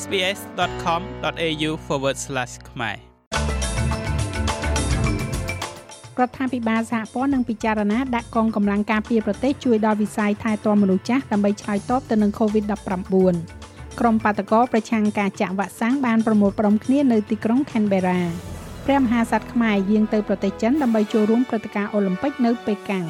sbs.com.au/ ខ្មែររដ្ឋាភិបាលសហព័ន្ធនឹងពិចារណាដាក់កងកម្លាំងការពារប្រទេសជួយដល់វិស័យថែទាំមនុស្សចាស់ដើម្បីឆ្លើយតបទៅនឹង COVID-19 ក្រុមបាតកោប្រឆាំងការចាក់វ៉ាក់សាំងបានប្រមូលផ្ដុំគ្នានៅទីក្រុង Canberra ព្រះមហាក្សត្រខ្មែរយាងទៅប្រទេសចិនដើម្បីចូលរួមព្រឹត្តិការណ៍អូឡ িম্প ិកនៅប៉េកាំង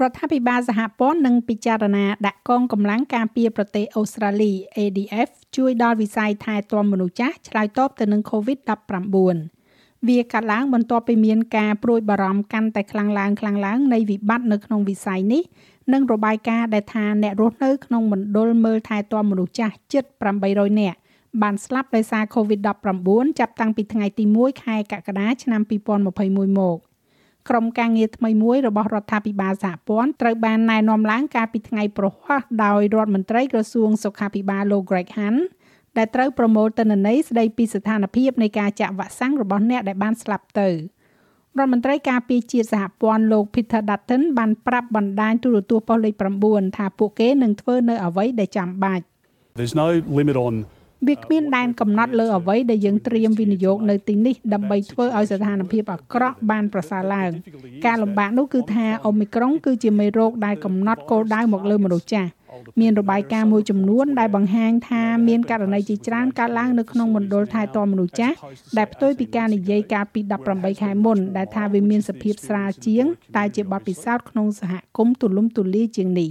រដ្ឋាភិបាលសហព័ន្ធនឹងពិចារណាដាក់កងកម្លាំងការពារប្រទេសអូស្ត្រាលី ADF ជួយដល់វិស័យថែទាំមនុស្សចាស់ឆ្លើយតបទៅនឹង COVID-19 វាកាត់ឡើងបន្ទាប់ពីមានការព្រួយបារម្ភកាន់តែខ្លាំងឡើងខ្លាំងឡើងនៃវិបត្តិនៅក្នុងវិស័យនេះនិងរបាយការណ៍ដែលថាអ្នករស់នៅក្នុងមណ្ឌលមើលថែទាំមនុស្សចាស់ជិត800នាក់បានស្លាប់ដោយសារ COVID-19 ចាប់តាំងពីថ្ងៃទី1ខែកក្កដាឆ្នាំ2021មក ក្រុមការងារថ្មីមួយរបស់រដ្ឋាភិបាលសហព័ន្ធត្រូវបានណែនាំឡើងកាលពីថ្ងៃប្រហ័សដោយរដ្ឋមន្ត្រីក្រសួងសុខាភិបាលលោក Greg Hunt ដែលត្រូវប្រមូលទិន្នន័យស្ដីពីស្ថានភាពនៃការចាក់វ៉ាក់សាំងរបស់អ្នកដែលបានស្លាប់ទៅរដ្ឋមន្ត្រីការពារជាតិសហព័ន្ធលោក Peter Dutton បានប្រាប់បណ្ដាញទូរទស្សន៍ប៉ុស្តិ៍លេខ9ថាពួកគេនឹងធ្វើនៅអ្វីដែលចាំបាច់ There's no limit on វាគ្មានដែនកំណត់លើអ្វីដែលយើងត្រៀមវិនិយោគនៅទីនេះដើម្បីធ្វើឲ្យស្ថានភាពអាក្រក់បានប្រសើរឡើងការលំបាកនោះគឺថាអូមីក្រុងគឺជាមេរោគដែលកំណត់គោលដៅមកលើមនុស្សចាស់មានរបាយការណ៍មួយចំនួនដែលបង្ហាញថាមានករណីជាច្រើនកើតឡើងនៅក្នុងមណ្ឌលថែទាំមនុស្សចាស់ដែលផ្ទុយពីការនិយាយកាលពី18ខែមុនដែលថាវាមានសភាពស្រាលជាងតែជាបទពិសោធន៍ក្នុងសហគមន៍ទូលំទូលាយជាងនេះ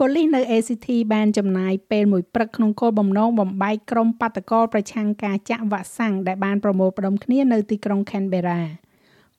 ប៉ូលីសនៅ ACT បានចំណាយពេលមួយព្រឹកក្នុងគោលបំណងបំបែកក្រុមបាតកោប្រឆាំងការចាក់វ៉ាក់សាំងដែលបានប្រមូលផ្ដុំគ្នានៅទីក្រុង Canberra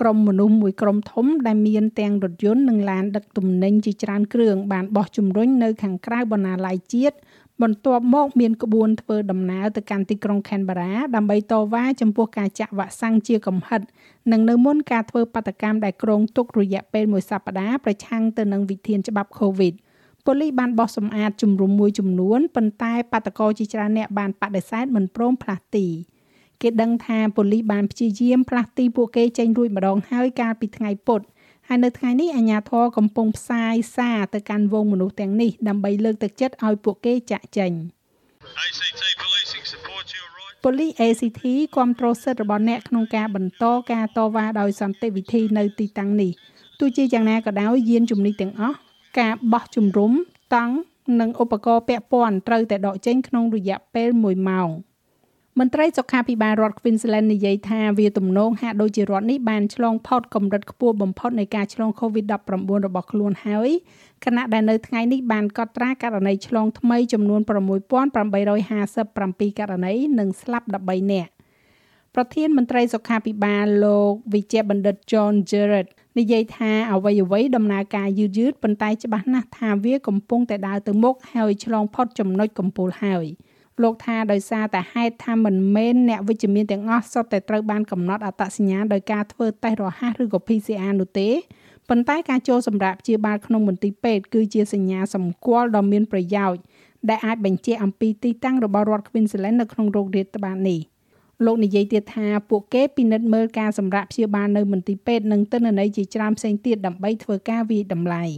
ក្រុមមនុស្សមួយក្រុមធំដែលមានទាំងរថយន្តនិងឡានដឹកទំនិញជាច្រើនគ្រឿងបានបោះជំរុញនៅខាងក្រៅបណ្ណាល័យជាតិបន្ទាប់មកមានក្បួនធ្វើដំណើរទៅកាន់ទីក្រុង Canberra ដើម្បីតវ៉ាចំពោះការចាក់វ៉ាក់សាំងជាកំហិតនិងនៅមុនការធ្វើបាតកម្មដែលគ្រោងទុករយៈពេលមួយសប្តាហ៍ប្រឆាំងទៅនឹងវិធានច្បាប់ COVID ប៉ូលីសបានបោះសម្អាតជំរុំមួយចំនួនប៉ុន្តែបាតកោជាច្រើនអ្នកបានបដិសេធមិនព្រមផ្លាស់ទីគេដឹងថាប៉ូលីសបានព្យាយាមផ្លាស់ទីពួកគេចេញរួចម្ដងហើយកាលពីថ្ងៃពុធហើយនៅថ្ងៃនេះអាជ្ញាធរកំពុងផ្សាយសារទៅកាន់វងមនុស្សទាំងនេះដើម្បីលើកទឹកចិត្តឲ្យពួកគេចាក់ចេញ ACT policing support your right ប៉ូលីស ACT គ្រប់គ្រងសិទ្ធិរបស់អ្នកក្នុងការបន្តការតវ៉ាដោយសន្តិវិធីនៅទីតាំងនេះទោះជាយ៉ាងណាក៏ដោយយានជំនិះទាំងអស់ ការបោះជំរំតង់និងឧបករណ៍ពាក់ព័ន្ធត្រូវតែដកចេញក្នុងរយៈពេល1ម៉ោង។មន្ត្រីសុខាភិបាលរដ្ឋ Queensland និយាយថាវាទំនងហាក់ដូចជារដ្ឋនេះបានឆ្លងផុតកម្រិតខ្ពស់បំផុតនៃការឆ្លង COVID-19 របស់ខ្លួនហើយខណៈដែលនៅថ្ងៃនេះបានកត់ត្រាករណីឆ្លងថ្មីចំនួន6857ករណីនិងស្លាប់13នាក់ប្រធានមន្ត្រីសុខាភិបាលលោកវិជ្ជបណ្ឌិត John Jarrett និយាយថាអ្វីអ្វីដំណើរការយឺតយឺតប៉ុន្តែច្បាស់ណាស់ថាវាកំពុងតែដើរទៅមុខហើយឆ្លងផុតចំណុចកំពូលហើយ។លោកថាដោយសារតែហេតុថាមិនមែនអ្នកវិជ្ជមានទាំងអស់សុទ្ធតែត្រូវបានកំណត់អត្តសញ្ញាណដោយការធ្វើតេស្តរហ័សឬក៏ PCR នោះទេប៉ុន្តែការចូលសម្រាប់ព្យាបាលក្នុងមន្ទីរពេទ្យគឺជាសញ្ញាសម្គាល់ដ៏មានប្រយោជន៍ដែលអាចបញ្ជាក់អំពីទីតាំងរបស់រដ្ឋ Queensland នៅក្នុងโรงរាតត្បាតនេះ លោកនិយាយទៀតថាពួកគេពិនិត្យមើលការសម្រាប់ព្យាបាលនៅមន្ទីរពេទ្យនិងទិន្នន័យជាច្រើនផ្សេងទៀតដើម្បីធ្វើការវិតម្លៃ។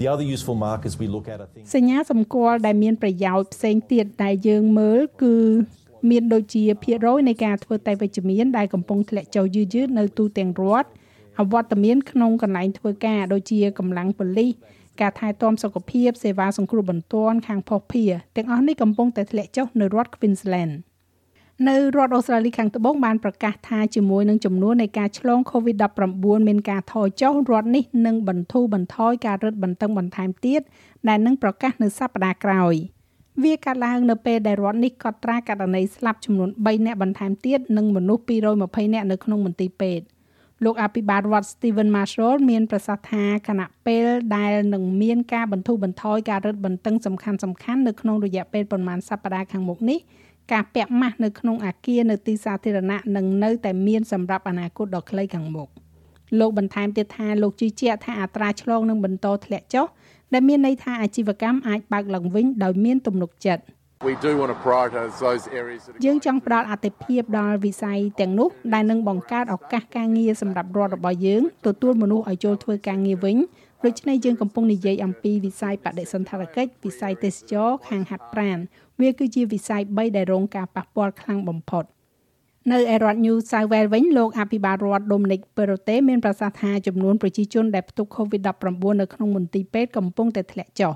The other useful markers we look at are things សញ្ញាសម្គាល់ដែលមានប្រយោជន៍ផ្សេងទៀតដែលយើងមើលគឺមានដូចជាភាគរយនៃការធ្វើតេស្តវិជ្ជមានដែលកំពុងធ្លាក់ចុះយឺតៗនៅទូទាំងរដ្ឋអវត្តមានក្នុងកន្លែងធ្វើការដូចជាកម្លាំងប៉ូលីសការថែទាំសុខភាពសេវាសង្គ្រោះបន្ទាន់ខាងភស្តុភារទាំងអស់នេះកំពុងតែធ្លាក់ចុះនៅរដ្ឋ Queensland ។ នៅរដ្ឋអូស្ត្រាលីខាងត្បូងបានប្រកាសថាជាមួយនឹងចំនួននៃការឆ្លង COVID-19 មានការថយចុះរដ្ឋនេះនឹងបន្ធូរបន្ថយការរឹតបន្តឹងបន្ថែមទៀតដែលនឹងប្រកាសនៅសប្តាហ៍ក្រោយវាកើតឡើងនៅពេលដែលរដ្ឋនេះកត់ត្រាករណីស្លាប់ចំនួន3អ្នកបន្ថែមទៀតនិងមនុស្ស220អ្នកនៅក្នុងមន្ទីរពេទ្យលោកអភិបាលរដ្ឋ Steven Marshall មានប្រសាសន៍ថាគណៈពេលដែលនឹងមានការបន្ធូរបន្ថយការរឹតបន្តឹងសំខាន់ៗនៅក្នុងរយៈពេលប្រមាណសប្តាហ៍ខាងមុខនេះ ការពាក់ម៉ាស់នៅក្នុងអាគារនៅទីសាធារណៈនឹងនៅតែមានសម្រាប់អនាគតដ៏ខ្លីខាងមុខលោកបន្ថែមទៀតថាលោកជឿជាក់ថាអត្រាឆ្លងនឹងបន្តធ្លាក់ចុះដែលមានន័យថាអាជីវកម្មអាចបើកឡើងវិញដោយមានទំនុកចិត្ត We do want to prioritize those areas that យើងចង់ផ្ដល់អាទិភាពដល់វិស័យទាំងនោះដែលនឹងបង្កើតឱកាសការងារសម្រាប់រដ្ឋរបស់យើងទទួលមនុស្សឲ្យចូលធ្វើការងារវិញដូច្នេះយើងកំពុងនិយាយអំពីវិស័យបដិសណ្ឋារកិច្ចវិស័យទេសចរខាងហាត់ប្រាណ វាគឺជាវិស័យ3ដែលរងការប៉ះពាល់ខ្លាំងបំផុតនៅឯរដ្ឋ New South Wales វិញលោកអភិបាលរដ្ឋ Dominic Perrottet មានប្រសាសន៍ថាចំនួនប្រជាជនដែលផ្ទុក COVID-19 នៅក្នុងមន្ទីរពេទ្យកំពុងតែធ្លាក់ចុះ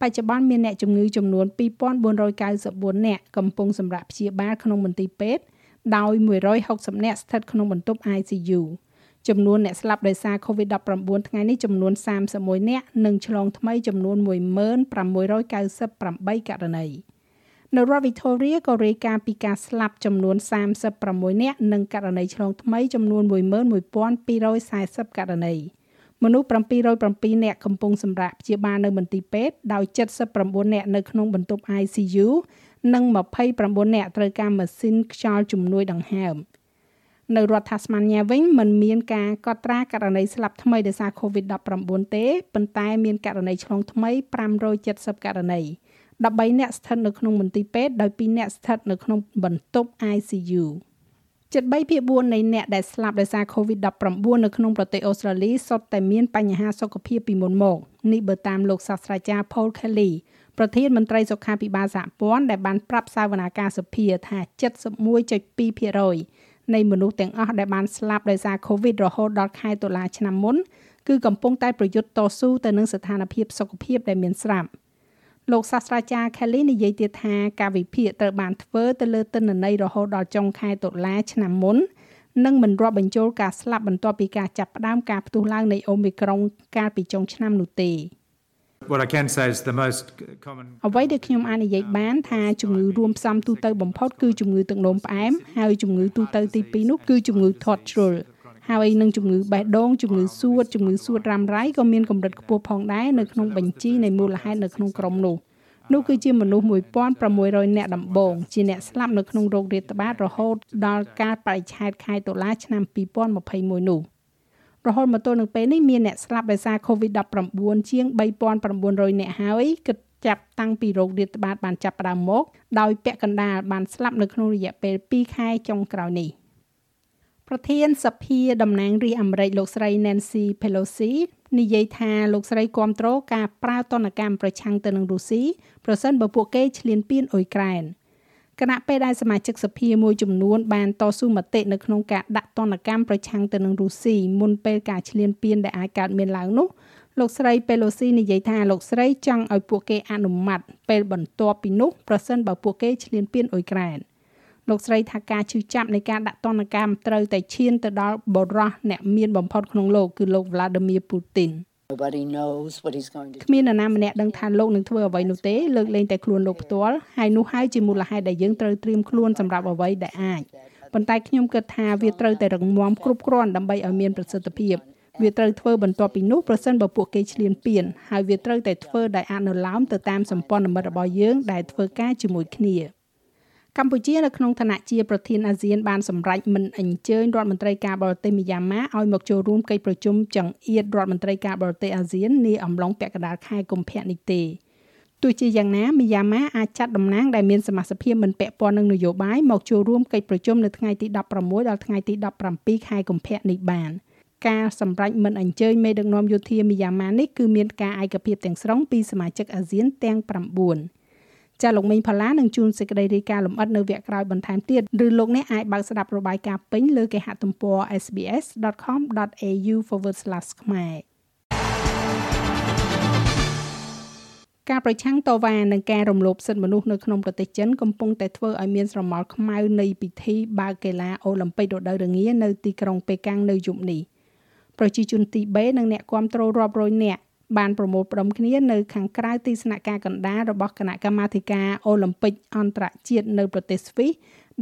បច្ចុប្បន្នមានអ្នកជំងឺចំនួន2494នាក់កំពុងសម្រាប់ព្យាបាលក្នុងមន្ទីរពេទ្យដោយ160នាក់ស្ថិតក្នុងបន្ទប់ ICU ចំនួនអ្នកស្លាប់ដោយសារ COVID-19 ថ្ងៃនេះចំនួន31នាក់និងឆ្លងថ្មីចំនួន1,698ករណី នៅរដ្ឋ Victoria ក៏រាយការណ៍ពីការស្លាប់ចំនួន36នាក់និងករណីឆ្លងថ្មីចំនួន11,240ករណីមនុស្ស707នាក់កំពុងសម្រាកព្យាបាលនៅមន្ទីរពេទ្យដោយ79នាក់នៅក្នុងបន្ទប់ ICU និង29នាក់ត្រូវការម៉ាស៊ីនខ្យល់ជំនួយដង្ហើម។នៅរដ្ឋ Tasmania វិញមិនមានការកត់ត្រាករណីស្លាប់ថ្មីដោយសារ COVID-19 ទេប៉ុន្តែមានករណីឆ្លងថ្មី570ករណី 13អ្នកស្ថិតនៅក្នុងមន្ទីរពេទ្យដោយ2អ្នកស្ថិតនៅក្នុងបន្ទប់ ICU 73ភាគ4នៃអ្នកដែលស្លាប់ដោយសារ COVID-19 នៅក្នុងប្រទេសអូស្ត្រាលីសុទ្ធតែមានបញ្ហាសុខភាពពីមុនមកនេះបើតាមលោកសាស្ត្រាចារ្យ Paul Kelly ប្រធានមន្ត្រីសុខាភិបាលសហព័ន្ធដែលបានប្រាប់សាវនាការសភាថា71.2%នៃមនុស្សទាំងអស់ដែលបានស្លាប់ដោយសារ COVID រហូតដល់ខែតុលាឆ្នាំមុនគឺកំពុងតែប្រយុទ្ធតស៊ូទៅនឹងស្ថានភាពសុខភាពដែលមានស្រាប់ លោកសាស្ត្រាចារ្យ Kelly និយាយទៀតថាការវិភាគត្រូវបានធ្វើទៅលើទិន្នន័យរហូតដល់ចុងខែតុលាឆ្នាំមុននិងមិនរាប់បញ្ចូលការស្លាប់បន្ទាប់ពីការចាប់ផ្ដើមការផ្ទុះឡើងនៃអូមីក្រុងកាលពីចុងឆ្នាំនោះទេ។ What I can say is the most common អ្វីដែលខ្ញុំអាចនិយាយបានថាជំងឺរួមផ្សំទូទៅបំផុតគឺជំងឺទឹកនោមផ្អែមហើយជំងឺទូទៅទី2នោះគឺជំងឺធាត់ជ្រុល ហើយនឹងជំងឺបេះដូងជំងឺសួតជំងឺសួតរ៉ាំរ៉ៃក៏មានកម្រិតខ្ពស់ផងដែរនៅក្នុងបញ្ជីនៃមូលហេតុនៅក្នុងក្រុមនោះនោះគឺជាមនុស្ស1600នាក់ដំបូងជាអ្នកស្លាប់នៅក្នុងโรគរាតត្បាតរហូតដល់ការបរិច្ឆេទខែតុលាឆ្នាំ2021នោះរហូតមកទល់នឹងពេលនេះមានអ្នកស្លាប់ដោយសារ COVID-19 ជាង3900នាក់ហើយគិតចាប់តាំងពីโรគរាតត្បាតបានចាប់ផ្ដើមមកដោយពាក់កណ្ដាលបានស្លាប់នៅក្នុងរយៈពេល2ខែចុងក្រោយនេះ ប្រធានសភាតំណាងរាស្ត្រអាមេរិកលោកស្រី Nancy Pelosi និយាយថាលោកស្រីគ្រប់គ្រងការប្រើទណ្ឌកម្មប្រឆាំងទៅនឹងរុស្ស៊ីប្រសិនបើពួកគេឈ្លានពានអ៊ុយក្រែន។គណៈពេលដែលសមាជិកសភាមួយចំនួនបានតស៊ូមតិនៅក្នុងការដាក់ទណ្ឌកម្មប្រឆាំងទៅនឹងរុស្ស៊ីមុនពេលការឈ្លានពានដែលអាចកើតមានឡើងនោះលោកស្រី Pelosi និយាយថាលោកស្រីចង់ឲ្យពួកគេអនុម័តពេលបន្ទាប់ពីនោះប្រសិនបើពួកគេឈ្លានពានអ៊ុយក្រែន លោកស្រីថាការឈឺចាប់នៃការដាក់ទណ្ឌកម្មត្រូវតែឈានទៅដល់បរិះអ្នកមានបំផុតក្នុងលោកគឺលោក Vladimir Putin ។គ្មាននរណាម្នាក់ដឹងថាលោកនឹងធ្វើអ្វីនោះទេលើកលែងតែខ្លួនលោកផ្ទាល់ហើយនោះហើយជាមូលហេតុដែលយើងត្រូវត្រៀមខ្លួនសម្រាប់អ្វីដែលអាចប៉ុន្តែខ្ញុំគិតថាវាត្រូវតែរងមាំគ្រប់គ្រាន់ដើម្បីឲ្យមានប្រសិទ្ធភាពវាត្រូវធ្វើបន្ទាប់ពីនោះប្រសិនបើពួកគេឈ្លានពានហើយវាត្រូវតែធ្វើដោយអនុលោមទៅតាមសម្ព័ន្ធមិត្តរបស់យើងដែលធ្វើការជាមួយគ្នា។ កម្ពុជានៅក្នុងឋានៈជាប្រធានអាស៊ានបានសម្រេចមិនអញ្ជើញរដ្ឋមន្ត្រីការបរទេសមីយ៉ាន់ម៉ាឲ្យមកចូលរួមកិច្ចប្រជុំចង្អៀតរដ្ឋមន្ត្រីការបរទេសអាស៊ាននាអំឡុងពាក់កណ្ដាលខែកុម្ភៈនេះទេទោះជាយ៉ាងណាមីយ៉ាន់ម៉ាអាចចាត់តំណាងដែលមានសមាជិកមិនពាក់ព័ន្ធនឹងនយោបាយមកចូលរួមកិច្ចប្រជុំនៅថ្ងៃទី16ដល់ថ្ងៃទី17ខែកុម្ភៈនេះបានការសម្រេចមិនអញ្ជើញមេដឹកនាំយោធាមីយ៉ាន់ម៉ានេះគឺមានការឯកភាពទាំងស្រុងពីសមាជិកអាស៊ានទាំង9 ចាលោកមេងផល្លានឹងជួនសេចក្តីរាយការណ៍លម្អិតនៅវគ្គក្រោយបន្ថែមទៀតឬលោកអ្នកអាចបើកស្ដាប់របាយការណ៍ពេញលើគេហទំព័រ sbs.com.au/ ខ្មែរការប្រឆាំងតវ៉ានឹងការរំលោភសិទ្ធិមនុស្សនៅក្នុងប្រទេសចិនកំពុងតែធ្វើឲ្យមានស្រមោលខ្មៅនៃពិធីបើកកីឡាអូឡ িম্প ិករដូវរងានៅទីក្រុងប៉េកាំងនៅយប់នេះប្រជាជនទីបេនិងអ្នកគាំទ្ររាប់រយនាក់ បានប្រមូលផ្ដុំគ្នានៅខាងក្រៅទីស្នាក់ការកណ្ដាលរបស់គណៈកម្មាធិការអូឡ িম্প ិកអន្តរជាតិនៅប្រទេសស្វីស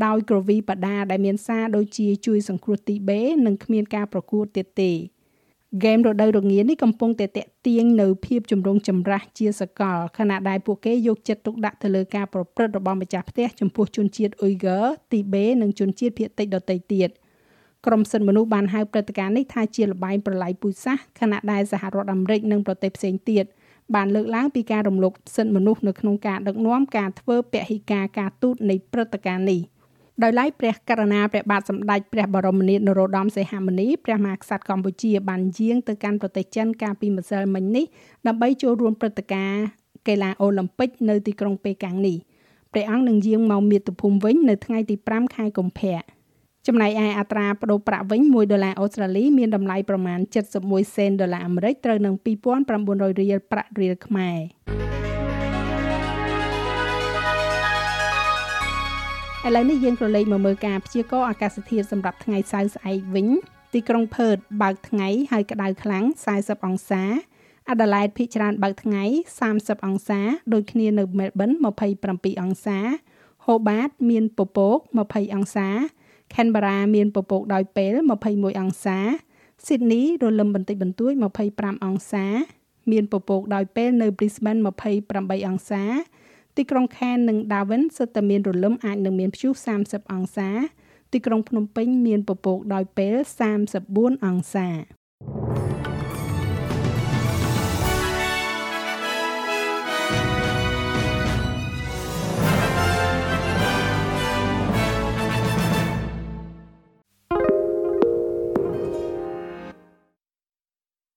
ដោយក្រវីបដាដែលមានសារដូចជាជួយសង្គ្រោះទីបេនិងគ្មានការប្រកួតទៀតទេហ្គេមរដូវរងានេះកំពុងតែតាក់ទាញនៅភាពចម្រូងចម្រាសជាសកលខណៈដែលពួកគេយកចិត្តទុកដាក់ទៅលើការប្រព្រឹត្តរបស់ម្ចាស់ផ្ទះចំពោះជនជាតិអ៊ុយហ្គើទីបេនិងជនជាតិភាគតិចដទៃទៀត។ ក្រមសិទ្ធិមនុស្សបានហៅព្រឹត្តិការណ៍នេះថាជាលបែងប្រឡាយពូជសាសន៍ខណៈដែលសហរដ្ឋអាមេរិកនិងប្រទេសផ្សេងទៀតបានលើកឡើងពីការរំលោភសិទ្ធិមនុស្សនៅក្នុងការដឹកនាំការធ្វើពហិការការទូតនៃព្រឹត្តិការណ៍នេះដោយឡែកព្រះករណាព្រះបាទសម្ដេចព្រះបរមនាថនរោត្តមសីហមុនីព្រះមហាក្សត្រកម្ពុជាបានយាងទៅកាន់ប្រទេសចិនកាលពីម្សិលមិញនេះដើម្បីចូលរួមព្រឹត្តិការណ៍កីឡាអូឡ িম্প ិកនៅទីក្រុងប៉េកាំងនេះព្រះអង្គនឹងយាងមកមាតុភូមិវិញនៅថ្ងៃទី5ខែកុម្ភៈ ចំណែកឯអត្រាប្តូរប្រាក់វិញ1ដុល្លារអូស្ត្រាលីមានតម្លៃប្រមាណ71សេនដុល្លារអាមេរិកត្រូវនឹង2900រៀលប្រាក់រៀលខ្មែរឥឡូវនេះយើងក៏លេខមកមើលការព្យាករណ៍អាកាសធាតុសម្រាប់ថ្ងៃសៅរ៍ស្អែកវិញទីក្រុងផឺតបើកថ្ងៃហើយក្តៅខ្លាំង40អង្សាអាដាលេដភាគច្រើនបើកថ្ងៃ30អង្សាដូចគ្នានៅមែលប៊ន27អង្សាហូបាតមានពពក20អង្សា Canberra មានពពកដោយពេល21អង្សា Sydney រលឹមបន្តិចបន្តួច25អង្សា មានពពកដោយពេលនៅ Brisbane 28អង្សា ទីក្រុង Cairns និង Darwin សុទ្ធតែមានរលឹមអាចនឹងមានព្យុះ30អង្សា ទីក្រុងភ្នំពេញមានពពកដោយពេល34អង្សា